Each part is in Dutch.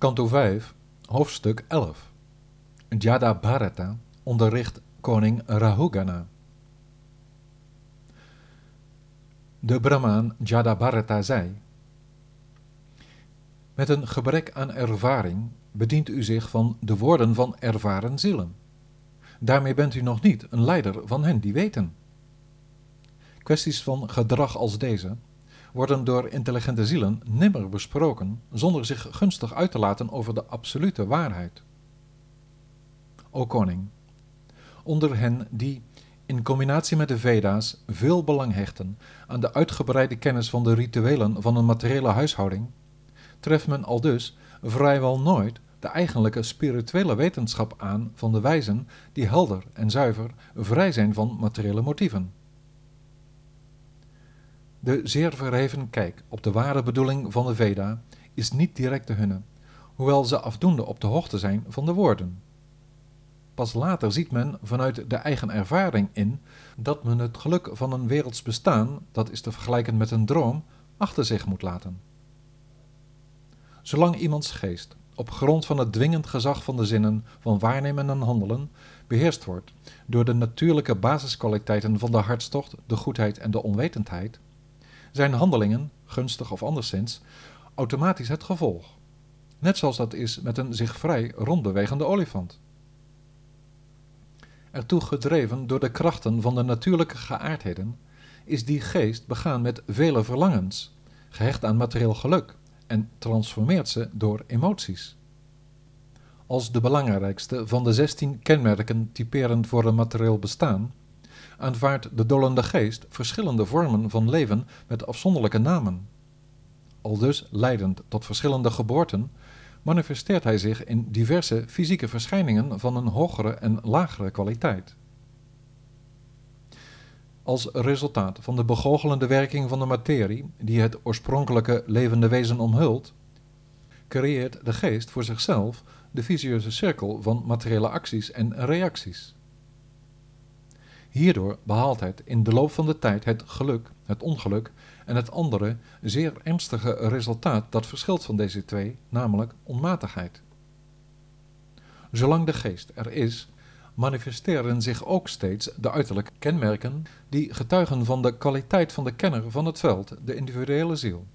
Kanto 5, hoofdstuk 11. Jada Bharata onderricht koning Rahugana. De Brahmaan Jada Bharata zei: Met een gebrek aan ervaring bedient u zich van de woorden van ervaren zielen. Daarmee bent u nog niet een leider van hen die weten. Kwesties van gedrag als deze worden door intelligente zielen nimmer besproken zonder zich gunstig uit te laten over de absolute waarheid. O koning, onder hen die in combinatie met de Veda's veel belang hechten aan de uitgebreide kennis van de rituelen van een materiële huishouding, treft men al dus vrijwel nooit de eigenlijke spirituele wetenschap aan van de wijzen die helder en zuiver vrij zijn van materiële motieven. De zeer verheven kijk op de ware bedoeling van de Veda is niet direct de hunne, hoewel ze afdoende op de hoogte zijn van de woorden. Pas later ziet men vanuit de eigen ervaring in dat men het geluk van een werelds bestaan, dat is te vergelijken met een droom, achter zich moet laten. Zolang iemands geest op grond van het dwingend gezag van de zinnen van waarnemen en handelen beheerst wordt door de natuurlijke basiskwaliteiten van de hartstocht, de goedheid en de onwetendheid, zijn handelingen, gunstig of anderszins, automatisch het gevolg. Net zoals dat is met een zich vrij rondbewegende olifant. Ertoe gedreven door de krachten van de natuurlijke geaardheden, is die geest begaan met vele verlangens, gehecht aan materieel geluk, en transformeert ze door emoties. Als de belangrijkste van de zestien kenmerken typerend voor een materieel bestaan, aanvaardt de dollende geest verschillende vormen van leven met afzonderlijke namen. Aldus leidend tot verschillende geboorten, manifesteert hij zich in diverse fysieke verschijningen van een hogere en lagere kwaliteit. Als resultaat van de begoochelende werking van de materie, die het oorspronkelijke levende wezen omhult, creëert de geest voor zichzelf de visieuze cirkel van materiële acties en reacties. Hierdoor behaalt het in de loop van de tijd het geluk, het ongeluk en het andere zeer ernstige resultaat dat verschilt van deze twee, namelijk onmatigheid. Zolang de geest er is, manifesteren zich ook steeds de uiterlijke kenmerken die getuigen van de kwaliteit van de kenner van het veld, de individuele ziel.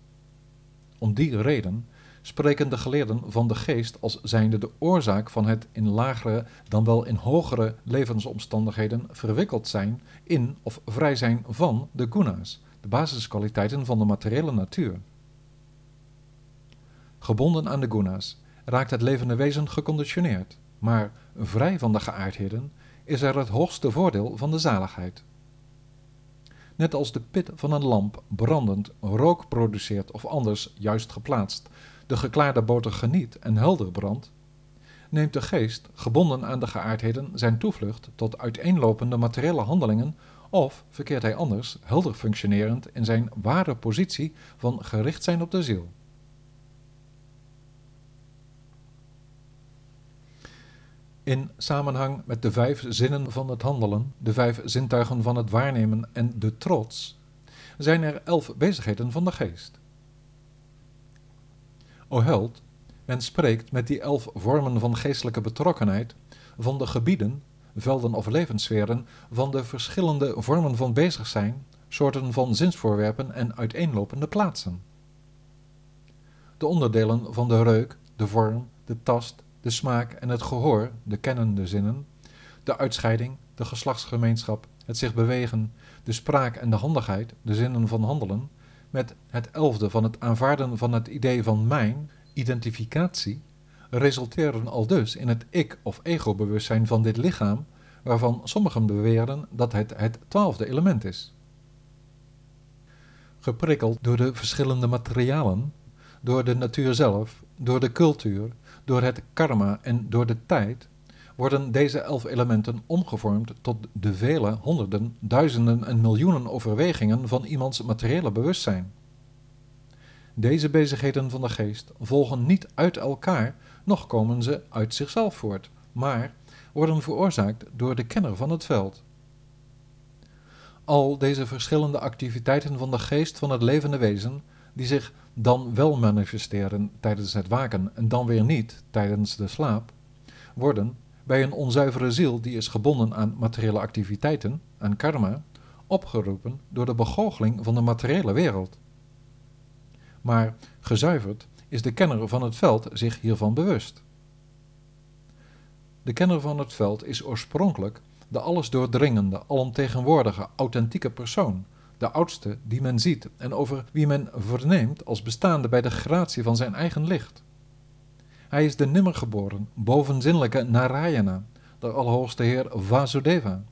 Om die reden spreken de geleerden van de geest als zijnde de oorzaak van het in lagere dan wel in hogere levensomstandigheden verwikkeld zijn in of vrij zijn van de guna's, de basiskwaliteiten van de materiële natuur. Gebonden aan de guna's raakt het levende wezen geconditioneerd, maar vrij van de geaardheden is er het hoogste voordeel van de zaligheid. Net als de pit van een lamp brandend rook produceert of anders juist geplaatst de geklaarde boter geniet en helder brandt, neemt de geest, gebonden aan de geaardheden, zijn toevlucht tot uiteenlopende materiële handelingen of, verkeert hij anders, helder functionerend in zijn ware positie van gericht zijn op de ziel. In samenhang met de vijf zinnen van het handelen, de vijf zintuigen van het waarnemen en de trots, zijn er elf bezigheden van de geest. O held, men spreekt met die elf vormen van geestelijke betrokkenheid van de gebieden, velden of levenssferen, van de verschillende vormen van bezig zijn, soorten van zinsvoorwerpen en uiteenlopende plaatsen. De onderdelen van de reuk, de vorm, de tast, de smaak en het gehoor, de kennende zinnen, de uitscheiding, de geslachtsgemeenschap, het zich bewegen, de spraak en de handigheid, de zinnen van handelen, met het elfde van het aanvaarden van het idee van mijn, identificatie, resulteren al dus in het ik- of ego-bewustzijn van dit lichaam, waarvan sommigen beweren dat het het twaalfde element is. Geprikkeld door de verschillende materialen, door de natuur zelf, door de cultuur, door het karma en door de tijd, worden deze elf elementen omgevormd tot de vele honderden, duizenden en miljoenen overwegingen van iemands materiële bewustzijn. Deze bezigheden van de geest volgen niet uit elkaar, noch komen ze uit zichzelf voort, maar worden veroorzaakt door de kenner van het veld. Al deze verschillende activiteiten van de geest van het levende wezen, die zich dan wel manifesteren tijdens het waken en dan weer niet tijdens de slaap, worden bij een onzuivere ziel die is gebonden aan materiële activiteiten, aan karma, opgeroepen door de begoocheling van de materiële wereld. Maar gezuiverd is de kenner van het veld zich hiervan bewust. De kenner van het veld is oorspronkelijk de alles doordringende, alomtegenwoordige, authentieke persoon, de oudste die men ziet en over wie men verneemt als bestaande bij de gratie van zijn eigen licht. Hij is de nimmergeboren, bovenzinnelijke Narayana, de Allerhoogste Heer Vasudeva.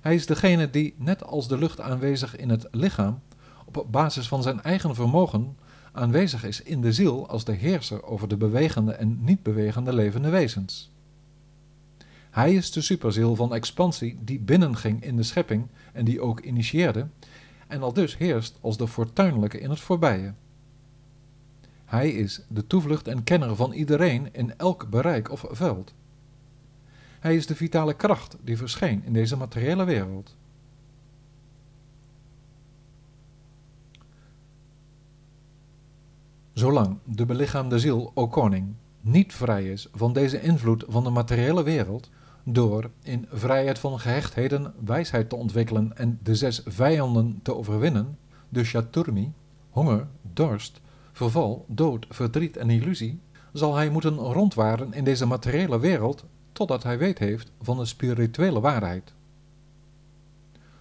Hij is degene die, net als de lucht aanwezig in het lichaam, op basis van zijn eigen vermogen aanwezig is in de ziel als de heerser over de bewegende en niet bewegende levende wezens. Hij is de superziel van expansie die binnenging in de schepping en die ook initieerde, en al dus heerst als de fortuinlijke in het voorbije. Hij is de toevlucht en kenner van iedereen in elk bereik of veld. Hij is de vitale kracht die verscheen in deze materiële wereld. Zolang de belichaamde ziel, o koning, niet vrij is van deze invloed van de materiële wereld, door in vrijheid van gehechtheden wijsheid te ontwikkelen en de zes vijanden te overwinnen, de Chaturmi, honger, dorst, verval, dood, verdriet en illusie, zal hij moeten rondwaren in deze materiële wereld totdat hij weet heeft van de spirituele waarheid.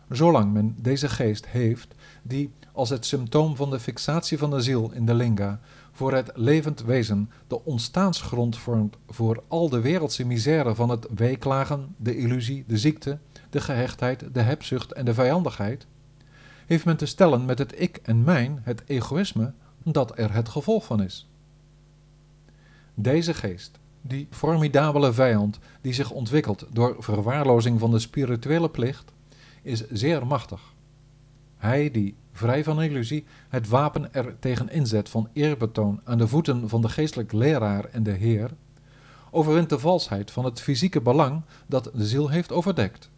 Zolang men deze geest heeft, die als het symptoom van de fixatie van de ziel in de linga voor het levend wezen de ontstaansgrond vormt voor al de wereldse misère van het weeklagen, de illusie, de ziekte, de gehechtheid, de hebzucht en de vijandigheid, heeft men te stellen met het ik en mijn, het egoïsme, dat er het gevolg van is. Deze geest, die formidabele vijand die zich ontwikkelt door verwaarlozing van de spirituele plicht, is zeer machtig. Hij die, vrij van illusie, het wapen er tegen inzet van eerbetoon aan de voeten van de geestelijk leraar en de Heer, overwint de valsheid van het fysieke belang dat de ziel heeft overdekt.